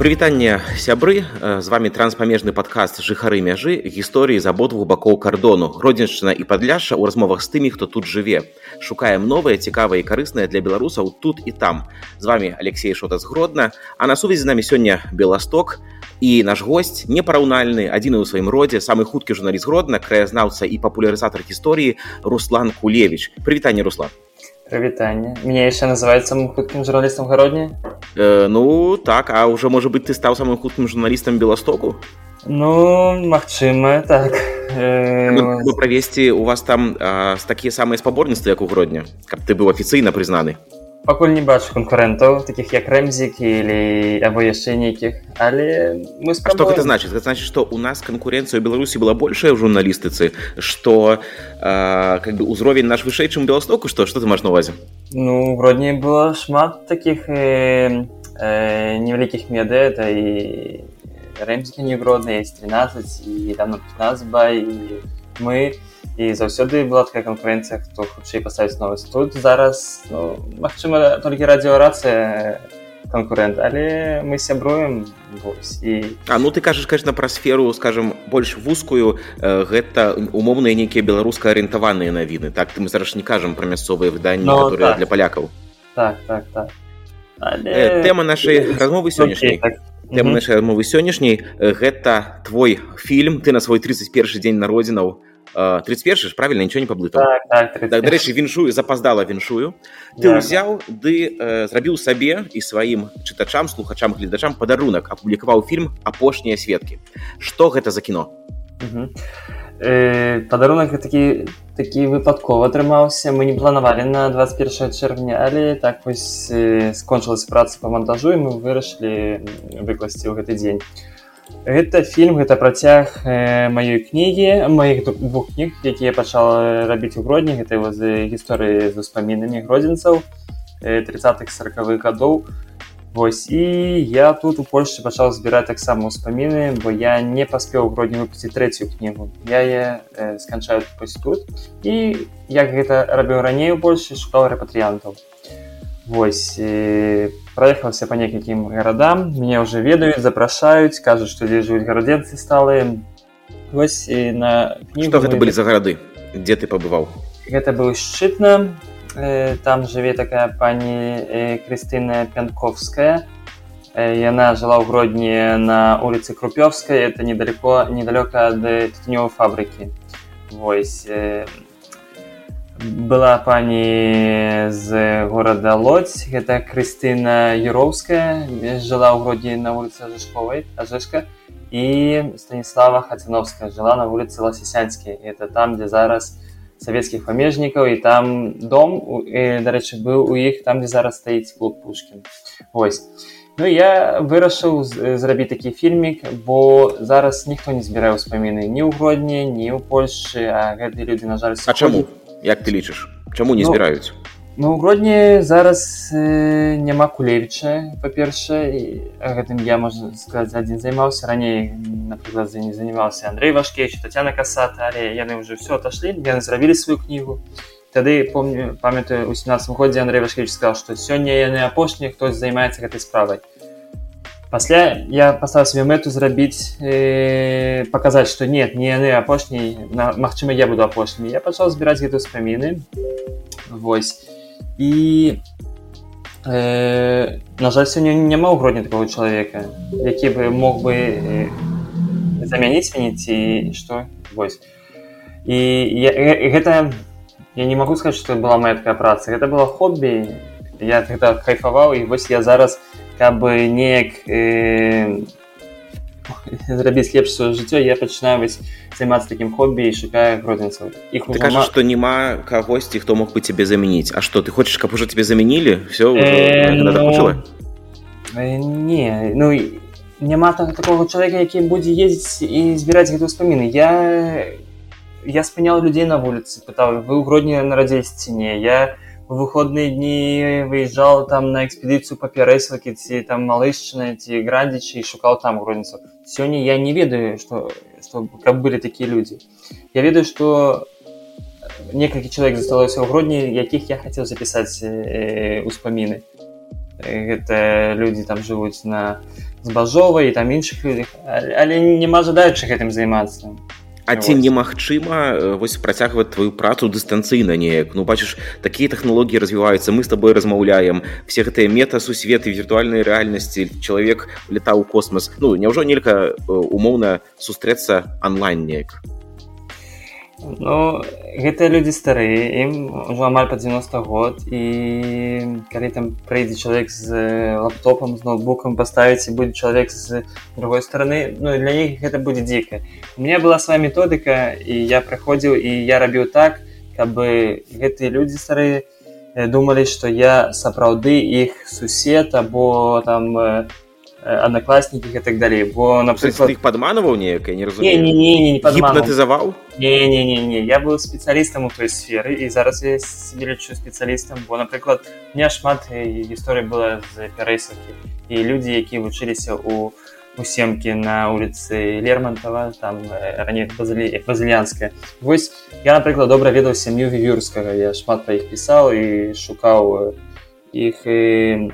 прывітанне сябры. З вами транспамежны падкаст жыхары мяжы. Гісторыі з абодвух бакоў кардону. Гродзеншчына і падляша ў размовах з тымі хто тут жыве. Шукаем новае цікавае і карыснае для беларусаў тут і там з вами алексей шота згродна а на сувязі з намі сёння беласток. І наш гость непараўнальны адзіны ў сваім родзе самы хуткі журналіст гродна краязнаўца і папулярызатар гісторыі руслан кулевич прывітанне руслан Прывітанне. Мне яшчэ называецца самым хуткім журналістам гародні. Э, ну так, а ўжо можа быць ты стаў самым хуткім журналістам беластоку. Ну магчыма так э... правесці у вас там а, такія самыя спаборніцтвы як у грудня каб ты быў афіцыйна прызнаны пакуль не бачу канкурэнтаў таких як рэмзік или або яшчэ нейкіх але мы спрабуем... что гэта значит? Гэта значит что у нас канкурэнцыя беларусі была большая ў журналістыцы что как бы узровень наш вышэй чым беластоку что что ты маш на увазе? Ну вроде было шмат таких э, э, невялікіх медэ это і рэмзікі негродныя 13 і там на 15 бай і мы не і заўсёды была такая канкурэнцыя хто хутчэй паставіць новы тут зараз ну, Мачыма толькі радыёрацыя конкурент але мы сябруем і А ну ты кажаш конечно пра сферу скажем больш вузкую. Э, гэта умоўныя нейкія беларуска арыентаваныя навіны. Так ты мы зараз не кажам пра мясцовыя выданні ну, которые так. для палякаў. Так так так. Але... э, тэма нашай размовы сённяшняй. так. тэма нашай размовы сённяшняй гэта твой фільм. Ты на свой 31 дзень народзінаў 31 ж правильно? Нічого не паблытаў так, так, дарэчы віншую запаздала віншую ты ўзяў ды э, зрабіў сабе і сваім чытачам слухачам гледачам падарунак апублікаваў фільм апошнія сведкі что гэта за кіно э, падарунак такі такі выпадкова атрымаўся мы не планавалі на 21 чэрвня але так вось э, скончылася праца по монтажу і мы вырашылі выкласці ў гэты дзень Гэта фільм гэта працяг э, маёй кнігі маіх двух кніг якія пачал рабіць у гродні гэта з гісторыі з успамінамі гродзенцаў 30-х сороквых гадоў. Вось і я тут у Польшчы пачаў збіраць таксама ўспаміны бо я не паспеў гродні выпусціць трэцюю кнігу. Я э, сканчаю тут. І як гэта рабіў раней у Польшы шукаў рэпатрыянтаў Вось э, проехаўся по некалькім гарадам мне уже ведаюць запрашаюць кажуць што дзе жывуць гарадзенцы сталыя вось на кнігу гэта былі за гарады дзе ты пабываў гэта быў шчытна э, там жыве такая пані э, Крыстына пянковская яна жыла ў гродні на улице крупёвская это недалеко недалёка ад тытнёвай фабрыкі вось была пані з горада лодзь гэта Крыстына юроўская жыла ў грудзі на вуліцы жашковай ажышка і станіслава хацяновская жыла на вуліцы ласісянскі это там дзе зараз савецкіх памежнікаў і там дом дарэчы быў у іх там дзе зараз стаіць клуб пушкін. Ось Ну я вырашыў зрабіць такі фільмік бо зараз ніхто не збірае ўспаміны ні ў грудні ні ў Польшы а гэтыя людзі на жаль а чаму як ты лічыш чаму не ну, збіраюць ну у гродні зараз э, няма кулевіча па-першае гэтым я можна сказаць адзін займаўся. Раней напрыклад не занимаўся Андрей вашкевич татяна касата але яны ўжо все оташлі яны зрабілі сваю кнігу. Тады помню памятаю у 17 годзе Андрей вашкевич сказал што сёння яны апошнія хтось займаецца гэтай справай пасля я паставіў себе мэту зрабіць э, паказаць што нет не яны апошняй Мачыма я буду апошнімі я пачаў збіраць гэту спаміны восьось і э, на жаль сёння няма ў грудні такого чалавека які бы мог бы э, замяніць мяне ці што вось. І я, гэта я не магу сказаць што была моя такая праца. Гэта была хобі я гэта кайфаваў і вось я зараз у каб неяк э, зрабіць лепш сваё жыццё я пачынаю вось займацца такім хобі і шукаю гродзенцаў іх ты кажаш што няма кагосьці хто мог бы цябе замяніць А што ты хочаш каб ужо тебе замянілі все э, ну, э, не ну няма так такого чалавека які будзе ездзіць і збіраць гэту ўспаміны я я спыняў людзей на вуліцы пытаў вы ў гродні нарадзілись ці не я не выходные дні выезжал там на экспедыцыю па пярэсвакі ці там малышчына ці градзічы і шукаў там грунніцу сёння я не ведаю что что каб былі такія людзі я ведаю что некалькі чалавек засталося ў грудні якіх я хацеў запісаць э, успаміны гэта людзі там жывуць на збажовай і там іншых людзях але няма жадаючых гэтым займацца А ці немагчыма вось працягваць твою працу дыстанцыйна неяк. Ну бачыш такія тэхналогіі развіваюцца мы з тобой размаўляем все гэтыя метасусветы віртуальнай рэальнасці чалавек летаў у космас. Ну няўжо нельга умоўна сустрэцца онлайн неяк Ну гэтыя людзі старыя ім ўжо амаль па 90 год і калі там прыйдзе чалавек з лаптопам з ноутбукам паставіць і будзе чалавек з другой стороны Ну для іх гэта будзе дзіка. У меня была свая методыка і я прыходзіў і я рабіў так каб гэтыя людзі старыя думалі што я сапраўды іх сусед або там аднакласнікі і так далей бо напрыклад іх падманаваў неяк не разумею? не, не, не, гіпнатызаваў не не не не я быў спецыялістам у той сферы і зараз я лічу спецыялістам бо напрыклад мне шмат гісторыя была з пярэсаўкі і людзі якія вучыліся у у семкі на улицы лермонтова там раней базыльянская вось я напрыклад добра ведаў сям'ю вівюрскага я шмат пра іх пісаў і шукаў іх і,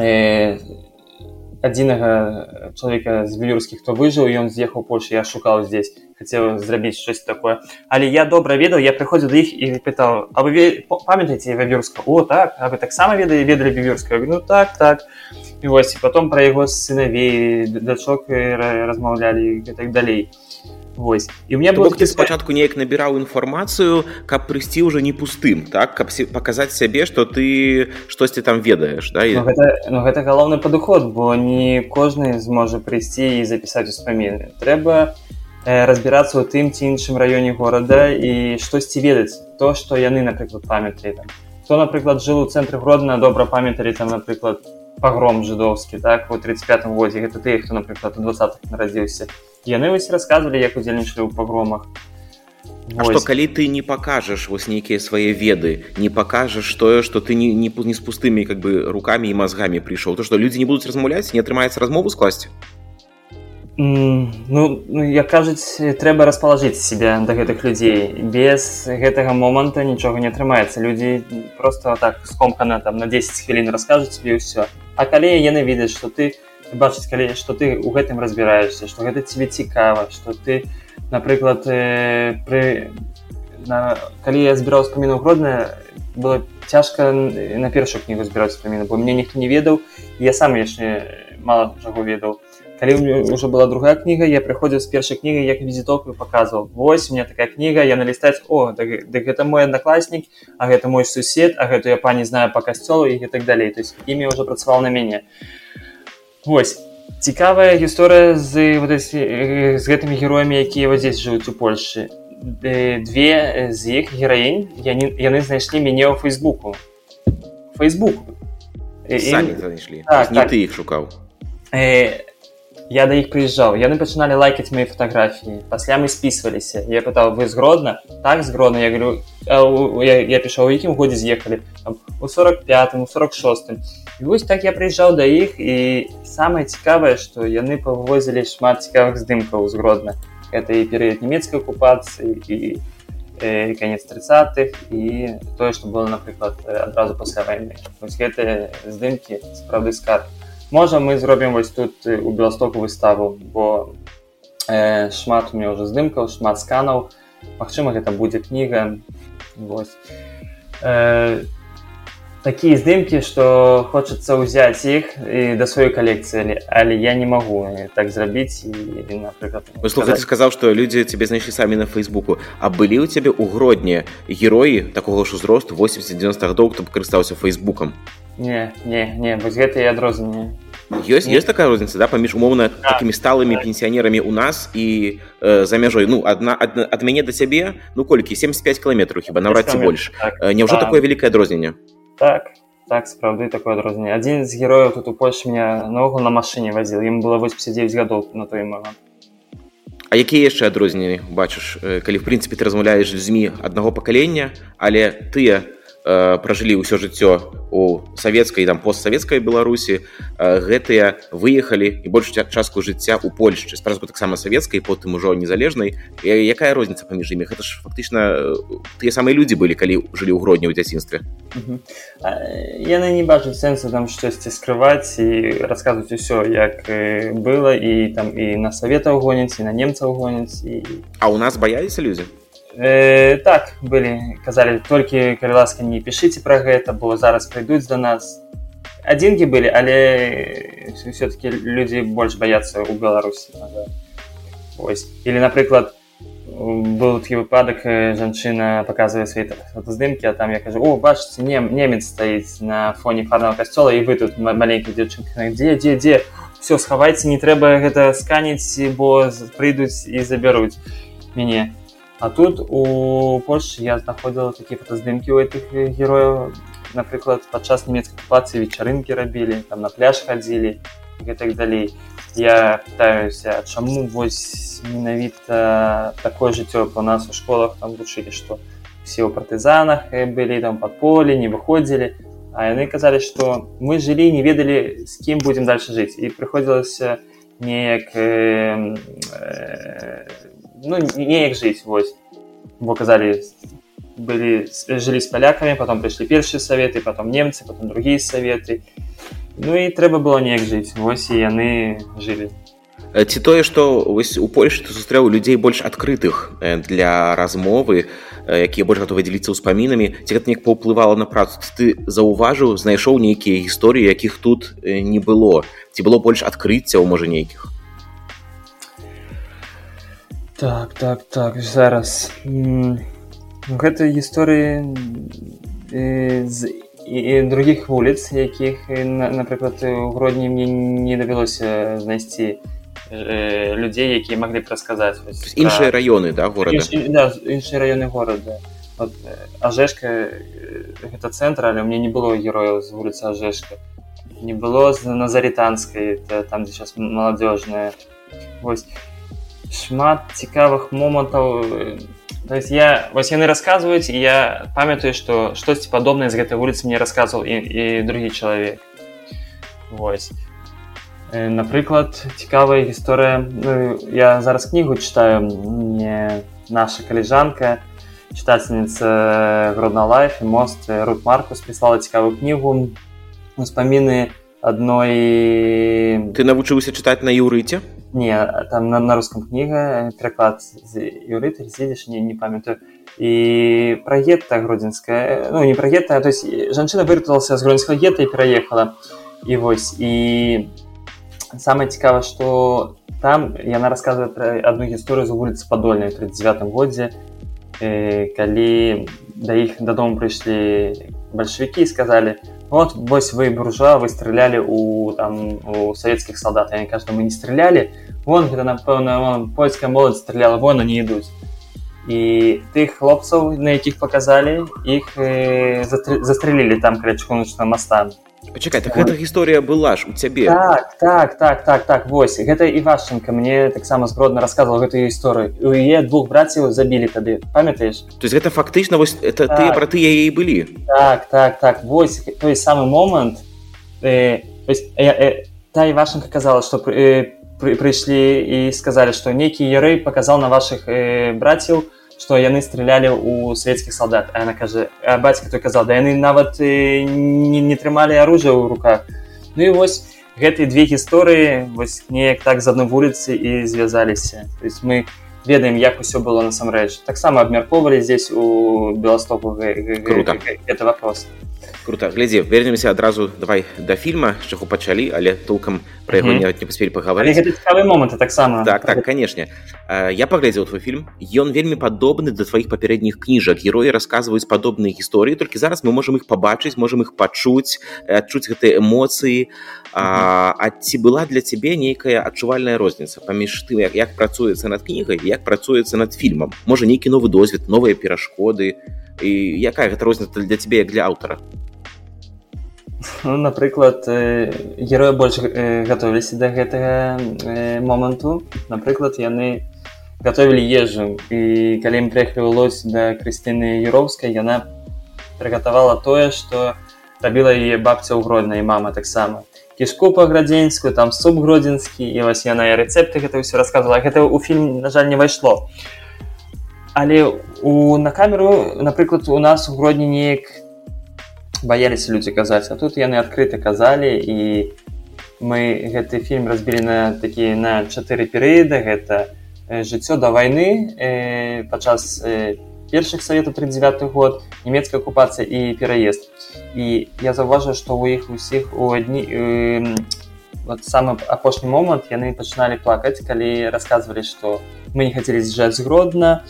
і, адзінага чалавека з вілюрскіх хто выжыў ён з'ехаў Польшы я шукаў здесь хацеў зрабіць щось такое. Але я добра ведаў я прыходзіў да іх і пытаў А вы памятаеце вавюрска о так а вы таксама ведае ведалі бівюрска ну так так і вось потом пра яго сынавей дачок размаўлялі і так далей Вось. і у меня бок ты спачатку неяк набіраў інфармацыю каб прыйсці ўжо не пустым так? Каб паказаць сябе што ты штосьці там ведаеш да ну, гэта, ну, гэта галоўны падыход бо не кожны зможа прыйсці і запісаць успаміны трэба э, разбірацца ў тым ці іншым раёне горада і штосьці ведаць то што яны напрыклад памятлі там. То напрыклад жыл у цэнтры гродна добра памяталі там напрыклад пагром жыдоўскі так у 35 годзе. Гэта ты хто напрыклад у 20 нарадзіўся яны вось рассказывалі як удзельнічалі ў пагромах. Што калі ты не пакажаш вось нейкія свае веды не пакажаш тое што ты не не, не з пустымі как бы руками і мазгамі прыйшоў то што людзі не будуць размаўляць не атрымаецца размову скласці? Mm, ну, ну як кажуць трэба распалажыць себя да гэтых людзей. Без гэтага моманта нічога не атрымаецца. Людзі просто так скомкана там на 10 хвілін раскажуць тебе ўсё. А калі яны відаць што ты бачыць калі што ты ў гэтым разбіраешься што гэта тебе цікава что ты напрыклад э, пры на, калі я збіраў спаміну гродная было цяжка на першую кнігу збіраць спаміну бо мне ніхто не ведаў я сам яшчэ мало чаго ведаў. Калі уже была другая кніга я прыходзіў з першай кнігай як візітоўку паказваў восьось мне такая кніга я налістаць о дык да, гэта мой аднакласнік а гэта мой сусед а гэту я пані знаю по касцёлу і так далей. То есть імі уже працаваў на мяне Вось цікавая гісторыя з вот, з гэтымі героямі якія вот здесь жывуць у Польшы. Две з іх гераінь яны, яны знайшлі мяне ў фейсбуку фейсбук так, так. ты іх шукаў. Э, я да іх прыязджаў яны пачыналі лайкаць мои фатаграфіі пасля мы спісваліся я пытаў вы згродна так згродна я говорю я, я пішаў у якім годзе з'ехалі у 45 у 46 і вось так я прыязджаў да іх і самае цікавае што яны павозілі шмат цікавых здымкаў згродна это і перыяд нямецкай акупацыі і конец 30-х і тое што было напрыклад адразу пасля войны. Вось гэтыя здымкі справды скарб можа мы зробім вось тут у беластоку выставу бо э, шмат меня уже здымкаў шмат сканаў Мачыма гэта будзе кніга вось э, такія здымкі што хочацца ўзяць іх і да сваёй калекцыі але я не магу так зрабіць напрыклад ты сказаў што людзі цябе знайшлі самі на фейсбуку а былі ў цябе ў гродні героі такого ж узросту 80-90 гадоў хто карыстаўся фейсбукам не не не вось гэта і адрозненне. Ёсць ёсць такая розніца да паміж умоўна да. такімі сталымі пенсіянерамі у нас і э, за мяжой. Ну адна ад, ад мяне да цябе ну колькі? 75 кіламетраў хіба наўрад ці больш так, няўжо такое вялікае адрозненне? Так так сапраўды такое адрозненне. Адзін з герояў тут у польльш меня наогул на машыне вазіл ім было 89 гадоў на той момент А якія яшчэ адрозненні бачыш калі в прынцыпе ты размаўляеш з людзьмі аднаго пакалення але тыя э, пражылі ўсё жыццё у савецкай там постсавецкай беларусі. Э, гэтыя выехалі і больш частку жыцця у польшчы. Спачатку таксама савецкай потым ужо незалежнай. Якая розніца паміж імі? Гэта ж фактычна тыя самыя людзі былі калі жылі ў гродні ў дзяцінстве. Яны не бачуць сэнсу там штосьці скрываць і расказваць усё як было. І там і на саветаў гоняць і на немцаў гоняць і а у нас баяліся людзі Э, так былі казалі толькі калі ласка не пішыце пра гэта бо зараз прыйдуць до нас адзінкі былі але все-таки людзі больш баяцца ў беларусі ось. Или напрыклад был такі выпадак жанчына показывае свае фотаздымкі а там я кажу о бачыце не немец стаіць на фоне фарного касцёла і вы тут маленькая дзяўчынка дзе дзе дзе все схавайце не трэба гэта сканіць бо прыйдуць і забяруць мяне А тут у Польшчы я знаходзіла такія фотаздымкі ў гэтых герояў. Напрыклад падчас нямецкай акупацыі вечарынкі рабілі там на пляж хадзілі гэтак далей. Я пытаюся чаму вось менавіта такое жыццё у нас у школах там вучылі што все ў партызанах былі там пад поле не выходзілі. А яны казалі што мы жылі не ведалі з кім будзем дальше жыць. І прыходзілася неяк э, э, ну, неяк жыць вось бо казалі былі жылі з палякамі потом прыйшлі першыя саветы потом немцы потом другія саветы ну і трэба было неяк жыць вось і яны жылі ці тое што вось у польльшы ты сустрэў людзей больш адкрытых для размовы якія больш гатовы дзеліцца ўспамінамі ці гэта неяк паўплывала на працу? Ты заўважыў знайшоў нейкія гісторыі якіх тут не было? Ці было больш адкрыццяў можа нейкіх Так, так, так, зараз. Гэта гісторыі з і другіх вуліц, якіх, напрыклад, у гродні мне не давялося знайсці людзей, якія маглі б расказаць. Іншыя раёны да, горада. Да, іншыя раёны горада. Вот, Ажешка гэта цэнтр, але мне не было герояў з вуліцы Ажешка. Не было з Назаританскай, там, дзе зараз маладзёжная. Вось шмат цікавых момантаў. То есть я вось яны расказваюць і я памятаю што штосьці падобнае з гэтай вуліцы мне расказваў і, і другі чалавек. Вось. Напрыклад цікавая гісторыя. Ну, я зараз кнігу читаю не наша каліжанка чытательніца гродна лайф мост рут маркус прислала цікавую кнігу. Успаміны адной ты навучыўся чытаць на юрыце Не, там на, на рускам кніга пераклад з юрыты сидзіш не, не памятаю. І пра гетта гродзенская ну не пра гетта то есть жанчына вырталася з гродзенскага гетта і пераехала і вось і самае цікава што там яна расказвае пра адну гісторыю з вуліцы падольнай 39 годзе э, калі да іх дадому прыйшлі бальшавікі сказалі вот вось вы буржуа вы стралялі у там у савецкіх салдат они кажу мы не стралялі вон гэта напэўна польская моладзь страляла вон они ідуць і тых хлопцаў на якіх показалі іх э, застрелілі там каля чыгуначна маста Пачакай, так гэта гісторыя была ж у цябе так так так так так вось гэта івашчынка мне таксама збродна рассказывал гэтую гісторыю у яе двух браціў забілі тады памятаеш то есть гэта фактычна вось это так. тыя браты яе былі так так так вось той самы момант э, э, э, та івашчынка казала што э, пры, прыйшлі і сказалі што нейкі ярэй паказаў на ваших э, браціў у што яны стралялі ў савецкіх салдат. Она кажа бацька той казал да яны нават не, не трымалі оружие ў руках Ну і вось гэтыя две гісторыі вось неяк так з адной вуліцы і звязаліся. То есть мы ведаем як усё было насамрэч. Таксама абмяркоўвалі здесь у беластоку это вопрос. Круто. Глядзі вернемся адразу давай да фільма з чаго пачалі але толкам про яго mm -hmm. не паспелі пагаварыць. Момант таксама. Так так канешне. Я паглядзеў твой фільм. Ён вельмі падобны да тваіх папярэдніх кніжак. Героі расказваюць падобныя гісторыі толькі зараз мы можемм іх пабачыць можемм іх пачуць адчуць гэтыя эмоцыі. А, а ці была для цябе нейкая адчувальная розніца паміж тым як як працуецца над кнігай як працуецца над фільмам. Можа нейкі новы досвед новыя перашкоды. І якая гэта розніца для цябе як для аўтара? Ну, напрыклад героя больш гатовіліся да гэтага моманту. Напрыклад яны гатовілі ежу. І калі ім прыехалі лось да крысціны юроўскай яна прыгатавала тое што рабіла яе бабця ў гроднай мама таксама кішку па-градзенскую там суп гродзенскі і вось яна і рэцэпты гэта ўсё рассказывала. Гэта ў фільм на жаль не пайшло але у на камеру напрыклад у нас у гродні неяк баяліся людзі казаць а тут яны адкрыта казалі і мы гэты фільм разбілі на такі на чатыры перыяда гэта жыццё да вайны э, падчас э, першых саветаў 39 год нямецкая акупацыя і пераезд і я заўважыў што ў іх усіх у адні э, вот самы апошні момант яны пачыналі плакаць калі расказвалі што мы не хацелі з'язджаць згродна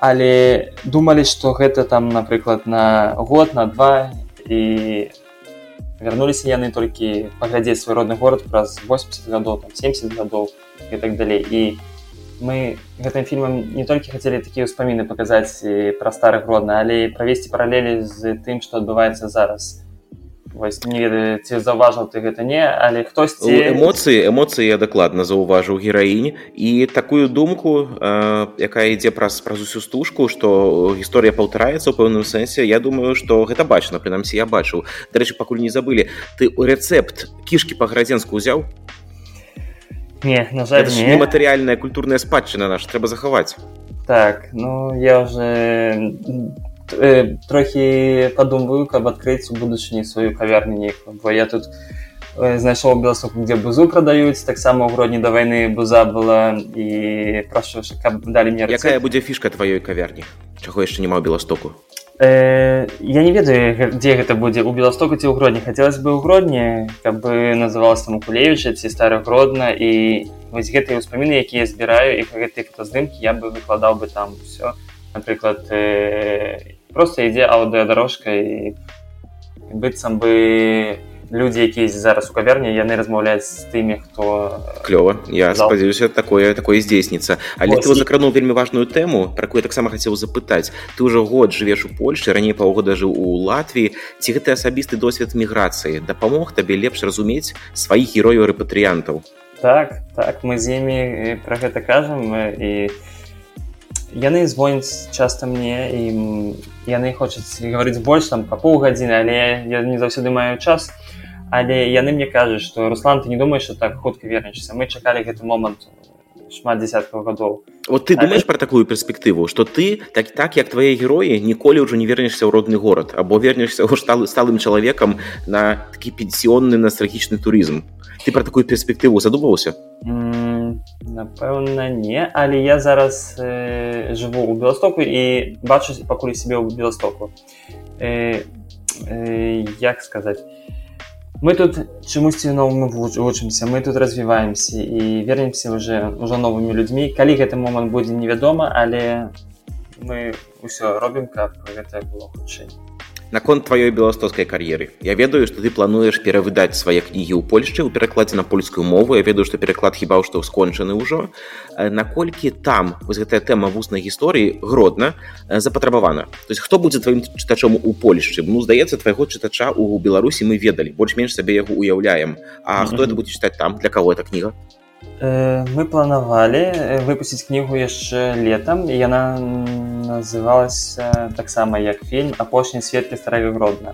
але думалі што гэта там напрыклад на год на два і вярнуліся яны толькі паглядзець свой родны горад праз 80 гадоў там 70 гадоў і так далей і мы гэтым фільмам не толькі хацелі такія ўспаміны паказаць пра старых родна але правесці паралелі з тым што адбываецца зараз. Вось, не ведаю ці заўважыў ты гэта не? Але хтосьці эмоцыі эмоцыі я дакладна заўважыў гераінь і такую думку э, якая ідзе праз праз усю стужку што гісторыя паўтараецца ў пэўным сэнсе я думаю што гэта бачна прынамсі я бачыў. Дарэчы пакуль не забылі ты рэцэпт кішкі па-градзенску ўзяў Не, на жаль, это не. матэрыяльная культурная спадчына наш трэба захаваць так ну я уже э, трохі падумваю каб адкрыць у будучыні сваю кавярню нейкую бо я тут э, знайшоў беласоку дзе бузу прадаюць таксама ў гродні да вайны буза была і прашу каб далі мне якая будзе фішка тваёй кавярні? Чаго яшчэ няма беластоку Э, я не ведаю дзе гэта будзе у беластоку ці ў гродні хацелось бы ў гродні каб бы называлась там кулевіча ці стара гродна і вось гэтыя ўспаміны якія збіраю і гэты фотаздымкі я бы выкладаў бы там все напрыклад э, просто ідзе аўдыадарожка і быццам бы людзі якія зараз у каверні яны размаўляюць з тымі хто клёва. Я спадзяюся такое такое здзейсніцца. Але ты закрануў вельмі важную тэму про якую таксама хацеў запытаць. Ты ўжо год жывеш у Польшы раней паўгода жыў у Латвіі. Ці гэты асабісты досвед міграцыі дапамог табе лепш разумець сваіх герояў рэпатрыянтаў? Так так мы з імі пра гэта кажам і яны звоняць часта мне і яны хочуць гаварыць больш там па паўгадзіны але я не заўсёды маю час але яны мне кажуць што руслан ты не думаешь что так хутка вернешься мы чакалі гэты момант шмат десяткаў гадоў. Вот ты думаешь але... про такую перспектыву что ты так так як твои героі ніколі ўжо не вернешься ў родны город або вернешься ў стал сталым чалавекам на такі пенсіонны ностальгічны турызм? Ты про такую перспектыву задумаўся напэўна не. Але я зараз э, жыву ў беластоку і бачу пакуль себе ў беластоку. Э, э, як сказаць мы тут чамусьці новым вучымся мы тут развіваемся і вернемся уже уже новымі людзьмі калі гэты момант будзе невядома але мы ўсё робім каб гэта было хутчэй наконт тваёй беластоцкай кар'еры. Я ведаю што ты плануеш перавыдаць свае кнігі ў польшчы ў перакладзе на польскую мову. Я ведаю што пераклад хіба што скончаны ўжо. Наколькі там вось гэтая тэма вуснай гісторыі гродна запатрабавана? То есть хто будзе тваім чытачом у польшчы? Ну здаецца твайго чытача у беларусі мы ведалі больш-менш сабе яго уяўляем А хто это будзе чытаць там? Для каго эта кніга мы планавалі выпусціць кнігу яшчэ летом і яна называлася таксама як фільм апошні светкі старага гродна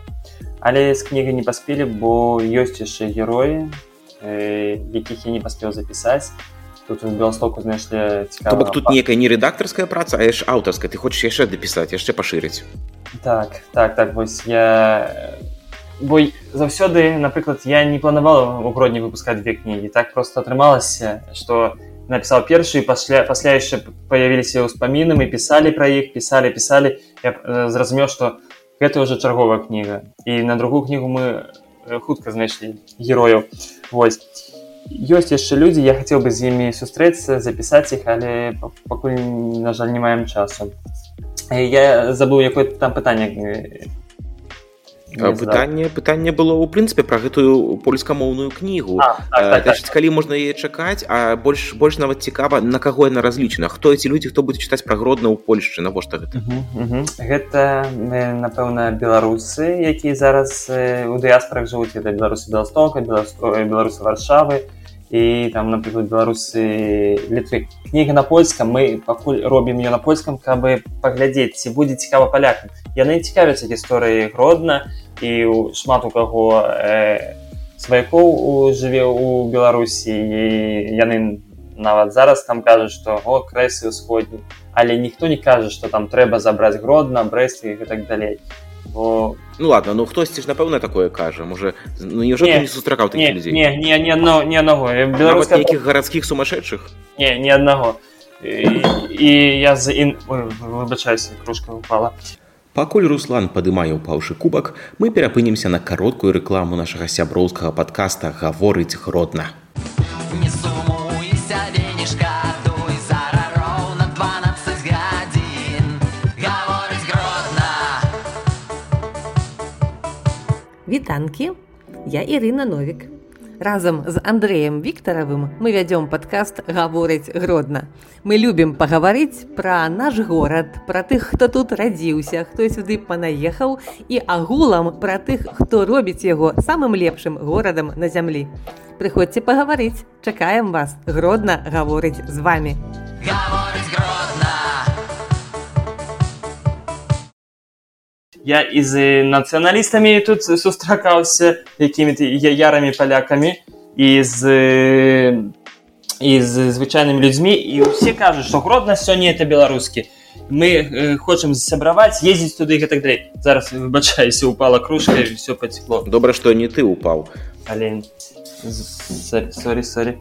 але з кнігай не паспелі бо ёсць яшчэ героі якіх я не паспеў запісаць тут у беластоку знайшлі бок тут некая не рэдактарская праца а яш аўтарская ты хочаш яшчэ дапісаць яшчэ пашырыць так так так вось я бо заўсёды напрыклад я не планавала у гродні выпускаць две кнігі. Так просто атрымалася что напісаў першы пасля пасля яшчэ появіліся ўспаміны мы пісалі пра іх пісалі пісалі. Я э, зразумеў что гэта уже чарговая кніга. І на другую кнігу мы э, хутка знайшлі герояў. Вось. Ёсць яшчэ людзі я хацеў бы з імі сустрэцца запісаць іх але пакуль на жаль не маем часу. Я забыў якое там пытанне пытанне пытанне было ў прынцыпе пра гэтую польскамоўную кнігу. Так, так, так, так. калі можна яе чакаць а больш больш нават цікава на каго яна разлічана? Хто эти людзі хто будзе чытаць прагродна ў польшчы? Навошта гэта? Гэта напэўна беларусы якія зараз у дыяспорах жывуць. Это беларусы беластока беларусы варшавы і там напрыклад беларусы літвы кніга на польскам мы пакуль робім ее на польскам каб паглядзець ці будзе цікава палякам яны цікавяцца гісторыі гродна і шмат у каго э, сваякоў жыве у беларусі яны нават зараз там кажуць што о крэсы ўсходні але ніхто не кажа што там трэба забраць гродна брэст і так далей бо ну ладно ну хтосьці ж напэўна такое кажа можа ну не ўжо не сустракаў не, не, не, не, но, не аднаго беларуска нейкіх гарадскіх сумасшедшых не не аднаго і, і я за ін выбачаюся кружка упала Пакуль Руслан падымае ўпаўшы кубак, мы перапынемся на кароткую рэкламу нашага сяброўскага падкаста гаворыць гродна. Не Вітанкі, я Ірына Новік. Разам з Андрэем Віктаравым мы вядзём падкаст гаворыць гродна. Мы любім пагаварыць пра наш горад, пра тых, хто тут радзіўся, хто сюды панаехаў і агулам пра тых, хто робіць яго самым лепшым горадам на зямлі. Прыходзьце пагаварыць, чакаем вас, гродна гаворыць з вами. Гаворыць я і з нацыяналістамі тут сустракаўся якімі-то ярымі палякамі і з і з звычайнымі людзьмі і ўсе кажуць што гродна сёння это беларускі. Мы э, хочам сябраваць ездзіць туды гэтак далей. Зараз выбачаюся упала кружка все пацекло. Добра што не ты упаў. Але сорі сорі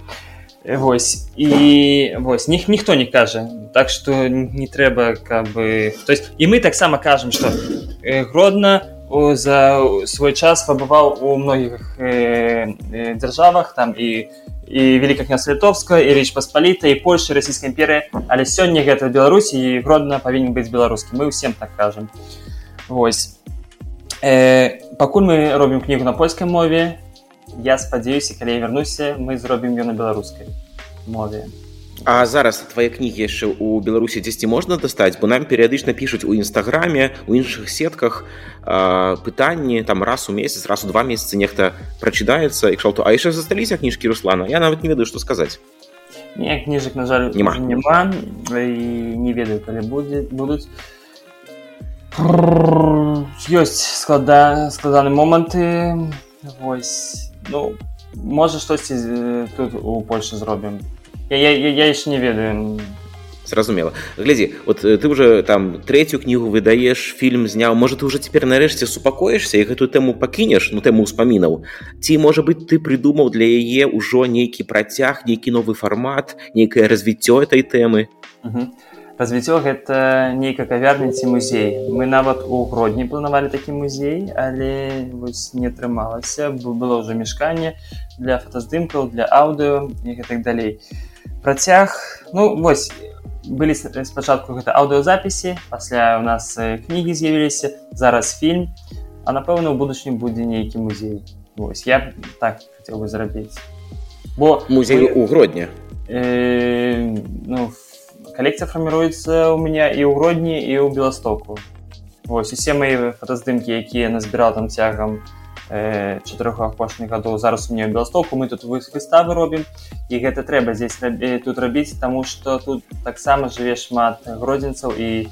Вось. І вось них ніхто не кажа так что не трэба каб бы то есть і мы таксама кажам что гродна за свой час пабываў у многіх э, э, дзяржавах там і і великка княз літовска і рэч паспаліта і польша расійская імперыя але сёння гэта беларусі і гродна павінен быць беларускі мы ўсім так кажам восьось э, пакуль мы робім кнігу на польскай мове я спадзяюся калі я вярнуся мы зробім ее на беларускай мове. А зараз твае кнігі яшчэ ў беларусі дзесьці можна дастаць? Бо нам перыядычна пішуць у нстаграме у іншых сетках э, пытанні там раз у месяц раз у два месяцы нехта прачыдаецца. І шалту А яшчэ засталіся кніжкі руслана? Я нават не ведаю што сказаць. Не кніжак на жаль няма няма і не ведаю калі будзе будуць. Ёсць склада складаны моманты. Вось ну можа штосьці тут у польше зробім я, я, я, я яшчэ не ведаю. Зразумела глядзі вот ты уже там третью кнігу выдаеш фільм зняў можа ты уже цяпер нарэшце супакоішся і гэтую тэму пакінеш ну тэму ўспамінаў ці можа быть ты прыдумаў для яе ўжо нейкі працяг нейкі новы фармат нейкае развіццё этой тэмы развіццё гэта нейка кавярня ці музей. Мы нават у гродні планавалі такі музей але вось не атрымалася было ўжо мешканне для фотаздымкаў для аўдыо і гэтак далей. Працяг ну вось былі спачатку гэта аўдыозапісе пасля у нас кнігі з'явіліся зараз фільм а напэўна у будучыню будзе нейкі музей. Вось я так хацеў бы зарабіць бо музей у гродні э, ну в калекцыя фарміруецца у меня і ў гродні і ў беластоку Вось усе мои фотаздымкі якія назбіраў там цягам э, чатырох апошніх гадоў зараз у мне беластоку мы тут выставы робім і гэта трэба здесь тут рабіць таму что тут таксама жыве шмат гродзенцаў і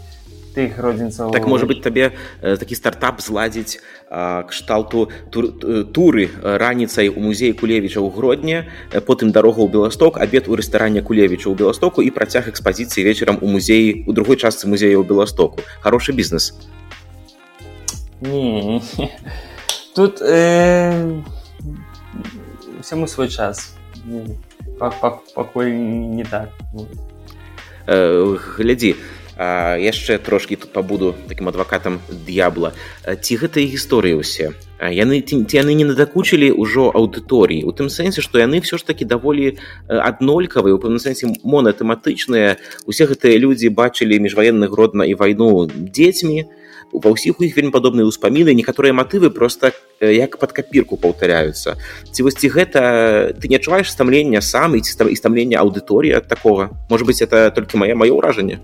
тых родзінцаў так можа быть табе э, такі стартап зладзіць кшталту тур, туры раніцай у музеі кулевіча ў гродні потым дарога ў беласток абед у рэстаране кулевіча ў беластоку і працяг экспазіцыі вечарам у музеі у другой частцы музея ў беластоку хороший бізнес не, не. тут э, всему свой час. Пакуль не так э, глядзі яшчэ трошкі тут пабуду таким адвакатам д'ябла. Ці гэтыя гісторыі ўсе? Яны ці яны не надакучылі ўжо аўдыторыі? У тым сэнсе што яны ўсё ж такі даволі аднолькавыя у пэўным сэнсе монатэматычныя. Усе гэтыя людзі бачылі міжваенны гродна і вайну дзецьмі. Ва ўсіх у іх вельмі падобныя ўспаміны некаторыя матывы просто як под капірку паўтаряюцца ці вось ці гэта ты не адчуваеш стамлення сам і ці стамлення аўдыторыі ад такога? Может быть это толькі маё маё ўражанне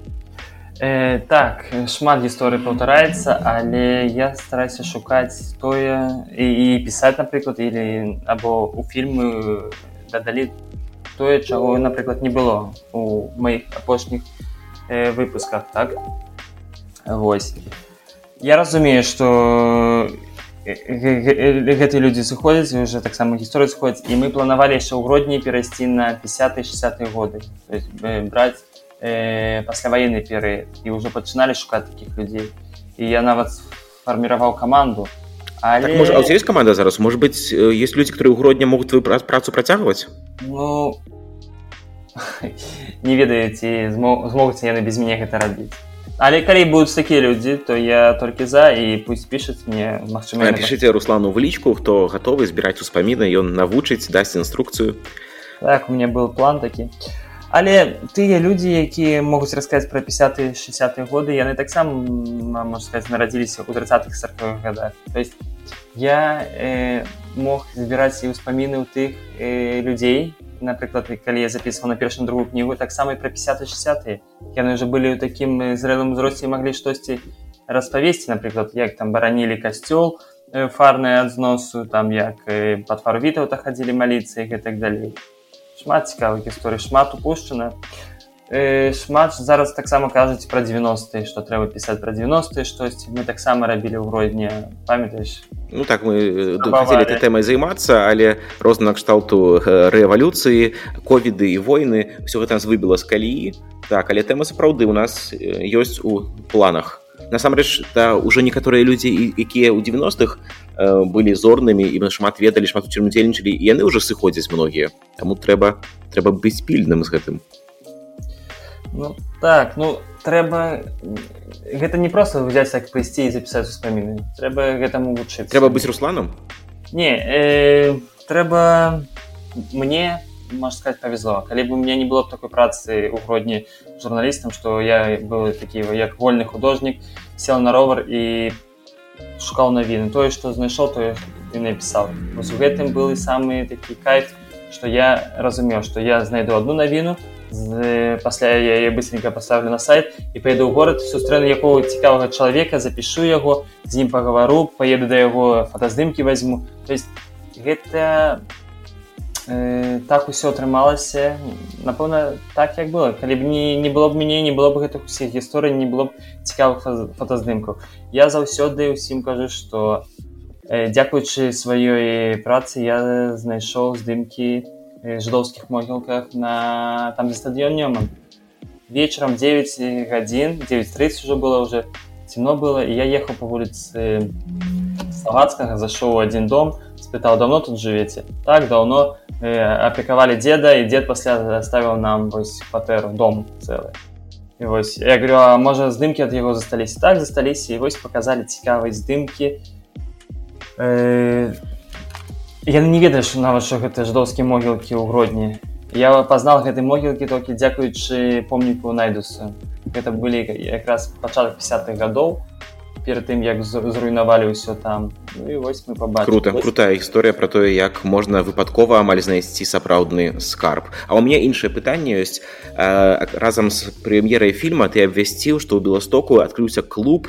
Э, так шмат гісторый паўтараецца але я стараюся шукаць тое і, і пісаць напрыклад или або у фільмы дадалі тое чаго напрыклад не было у маіх апошніх э, выпусках так? Вось. Я разумею что гэтыя людзі сыходзяць уже таксама гісторыя сходзіць і мы планавалі яшчэ ў грудні перайсці на 50-60 годы. Браць э, пасляваенны перыяд і ўжо пачыналі шукаць такіх людзей і я нават фарміраваў каманду Але... Так, может, а есть команда зараз? Может быть, э, есть люди, которые ў грудня могуць твою працу працягваць? Ну не ведаю, ці змогуць яны без мяне гэта рабіць. Але калі будуць такія людзі, то я толькі за і пусть пішуць мне магчыма. Напішыце Руслану в лічку, хто гатовы збіраць успаміны, ён навучыць, дасць інструкцыю. Так, у мяне был план такі. Але тыя людзі якія могуць расказаць пра 50 60 годы яны таксама можна сказаць нарадзіліся ў 30-х 40 годах то есть я э, мог збіраць і ўспаміны ў тых э, людзей. Напрыклад калі я записываў на першую другую кнігу таксама пра 50 60 яны уже былі ў такім зрэлым узросце маглі штосьці распавесці. Напрыклад як там баранілі касцёл фарныя адзносу там як пад фарвітаў так хадзілі маліцы і гэтак далей шмат цікавых гісторый шмат упушчана шмат зараз таксама кажуць пра 90 што трэба пісаць пра 90 штось мы таксама рабілі ў гродні памятаеш? Ну так мы хотели этой тэмай займацца але розна кшталту рэвалюцыі ковіды і войны все гэта нас выбіла з каліі. Так але тэма сапраўды у нас ёсць у планах. Насамрэч да ўжо некаторыя людзі якія ў 90-х э, былі зорнымі і шмат ведалі шмат у чым удзельнічалі і яны ўжо сыходзяць многія таму трэба трэба быць пільным з гэтым ну, так ну трэба гэта не просто взять так прыйсці і запісаць успаміны трэба гэтаму вучыць трэба быць русланом? Не э, трэба мне можна сказать павезло калі бы у меня не было б такой працы у грудні журналістам что я был такі як вольны художнік сел на ровар і шукаў навіны тое что знайшоў то і напісаў у гэтым был і самы такі кайф что я разумеў что я знайду одну навіну пасля яе быстренько поставлю на сайт і паеду ў горад сустрэну якого цікавага чалавека запишу яго з ім пагавару поеду да яго фотаздымки возьму то есть гэта так усё атрымалася. Напэўна так як было. Калі б не, не было б мяне не было б гэтых усіх гісторый не было б цікавых фотаздымкаў. Я заўсёды ўсім кажу что э, дзякуючы сваёй працы я знайшоў здымкі э, жыдоўскіх могілках на там стадыён нёма вечарам 9 гадзін 930 уже было уже темно было і я ехаў по вуліцы славацкага зашоў один дом спытаў давно тут жывеце так давно апекавалі деда і дед пасля заставіў нам вось кватэру дом цэлы і вось я говорю а можа здымкі ад яго засталіся так засталіся і вось показалі цікавыя здымкі э, я не ведаеш нават що гэта ждоўскі могілкі ў гродні я пазнал гэтай могілкі толькі дзякуючы помніку найдусу гэта былі якраз пачатак 50-х гадоў перед тым як зруйнавалі ўсё там. Ну, і вось мы побачили круто крутая гісторыя про тое як можна выпадкова амаль знайсці сапраўдны скарб. А у меня іншае пытанне ёсць э, разам з прэм'ерай фільма ты абвясціў што ў беластоку адкрыўся клуб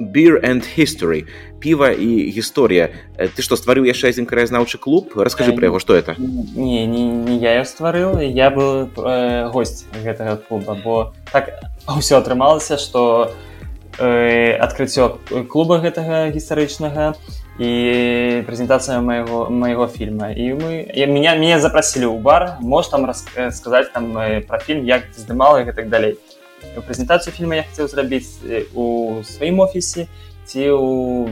beer and history. Піва і гісторыя ты што стварыў яшчэ адзін краязнаўчы клуб? Расскажы пра яго што это не, не, не я стварыў я был э, гость гэтага клуба бо так ўсё атрымалася у э, адкрыццё клуба гэтага гістарычнага і прэзентацыя майго майго фільма. І мы я, меня мяне запрасілі ў бар мож там расказаць там пра фільм як здымала і так далей. Прэзентацыю фільма я хацеў зрабіць у сваім офісе ці у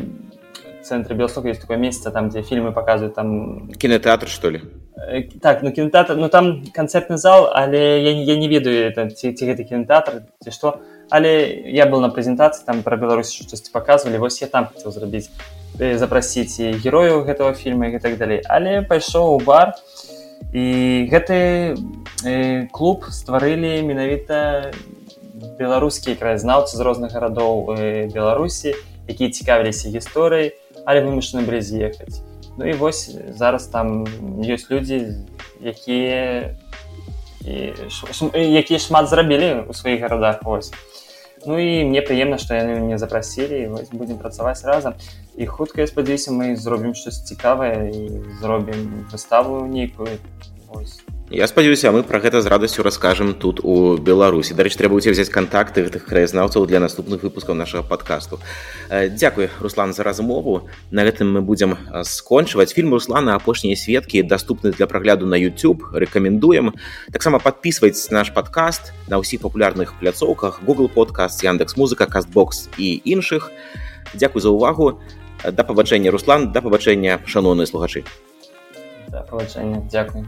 цэнтры белстока есть такое месца там дзе фільмы паказваюць там кінотэатр что ли? так ну кінотэатр ну там канцэртны зал але я, я не ведаю ці, ці гэты кінотэатр ці што але я был на прэзентацыі там пра Беларусь штосьці паказвалі вось я там хацеў зрабіць запрасіць герояў гэтага фільма і так далей. Але пайшоў у бар і гэты э, клуб стварылі менавіта беларускія краязнаўцы з розных гарадоў э, беларусі якія цікавіліся гісторыяй але вымушаны былі з'ехаць. Ну і вось зараз там ёсць людзі якія якія шмат зрабілі ў сваіх гарадах вось. Ну і мне прыемна што яны мне запрасілі вось будзем працаваць разам. І хутка я спадзяюся мы зробім штось цікавае і зробім выставу нейкую Я спадзяюся мы пра гэта з радасцю раскажам тут у беларусі. Дарэч трэба будзе взяць кантакты гэтых краязнаўцаў для наступных выпускаў нашага подкасту э, Дякуй Руслан за размову. На гэтым мы будзем э, скончваць. Фільм руслана апошнія сведкі даступны для прагляду на YouTube рэкамендуем. Таксама подписывайтесь наш подкаст на ўсіх папулярных пляцоўках Google подкаст яндекс музыка кастбокс і іншых. Дякуй за ўвагу. Да пабачэння Руслан. Да пабачэння шаноўныя слухачы. Да, дзякуй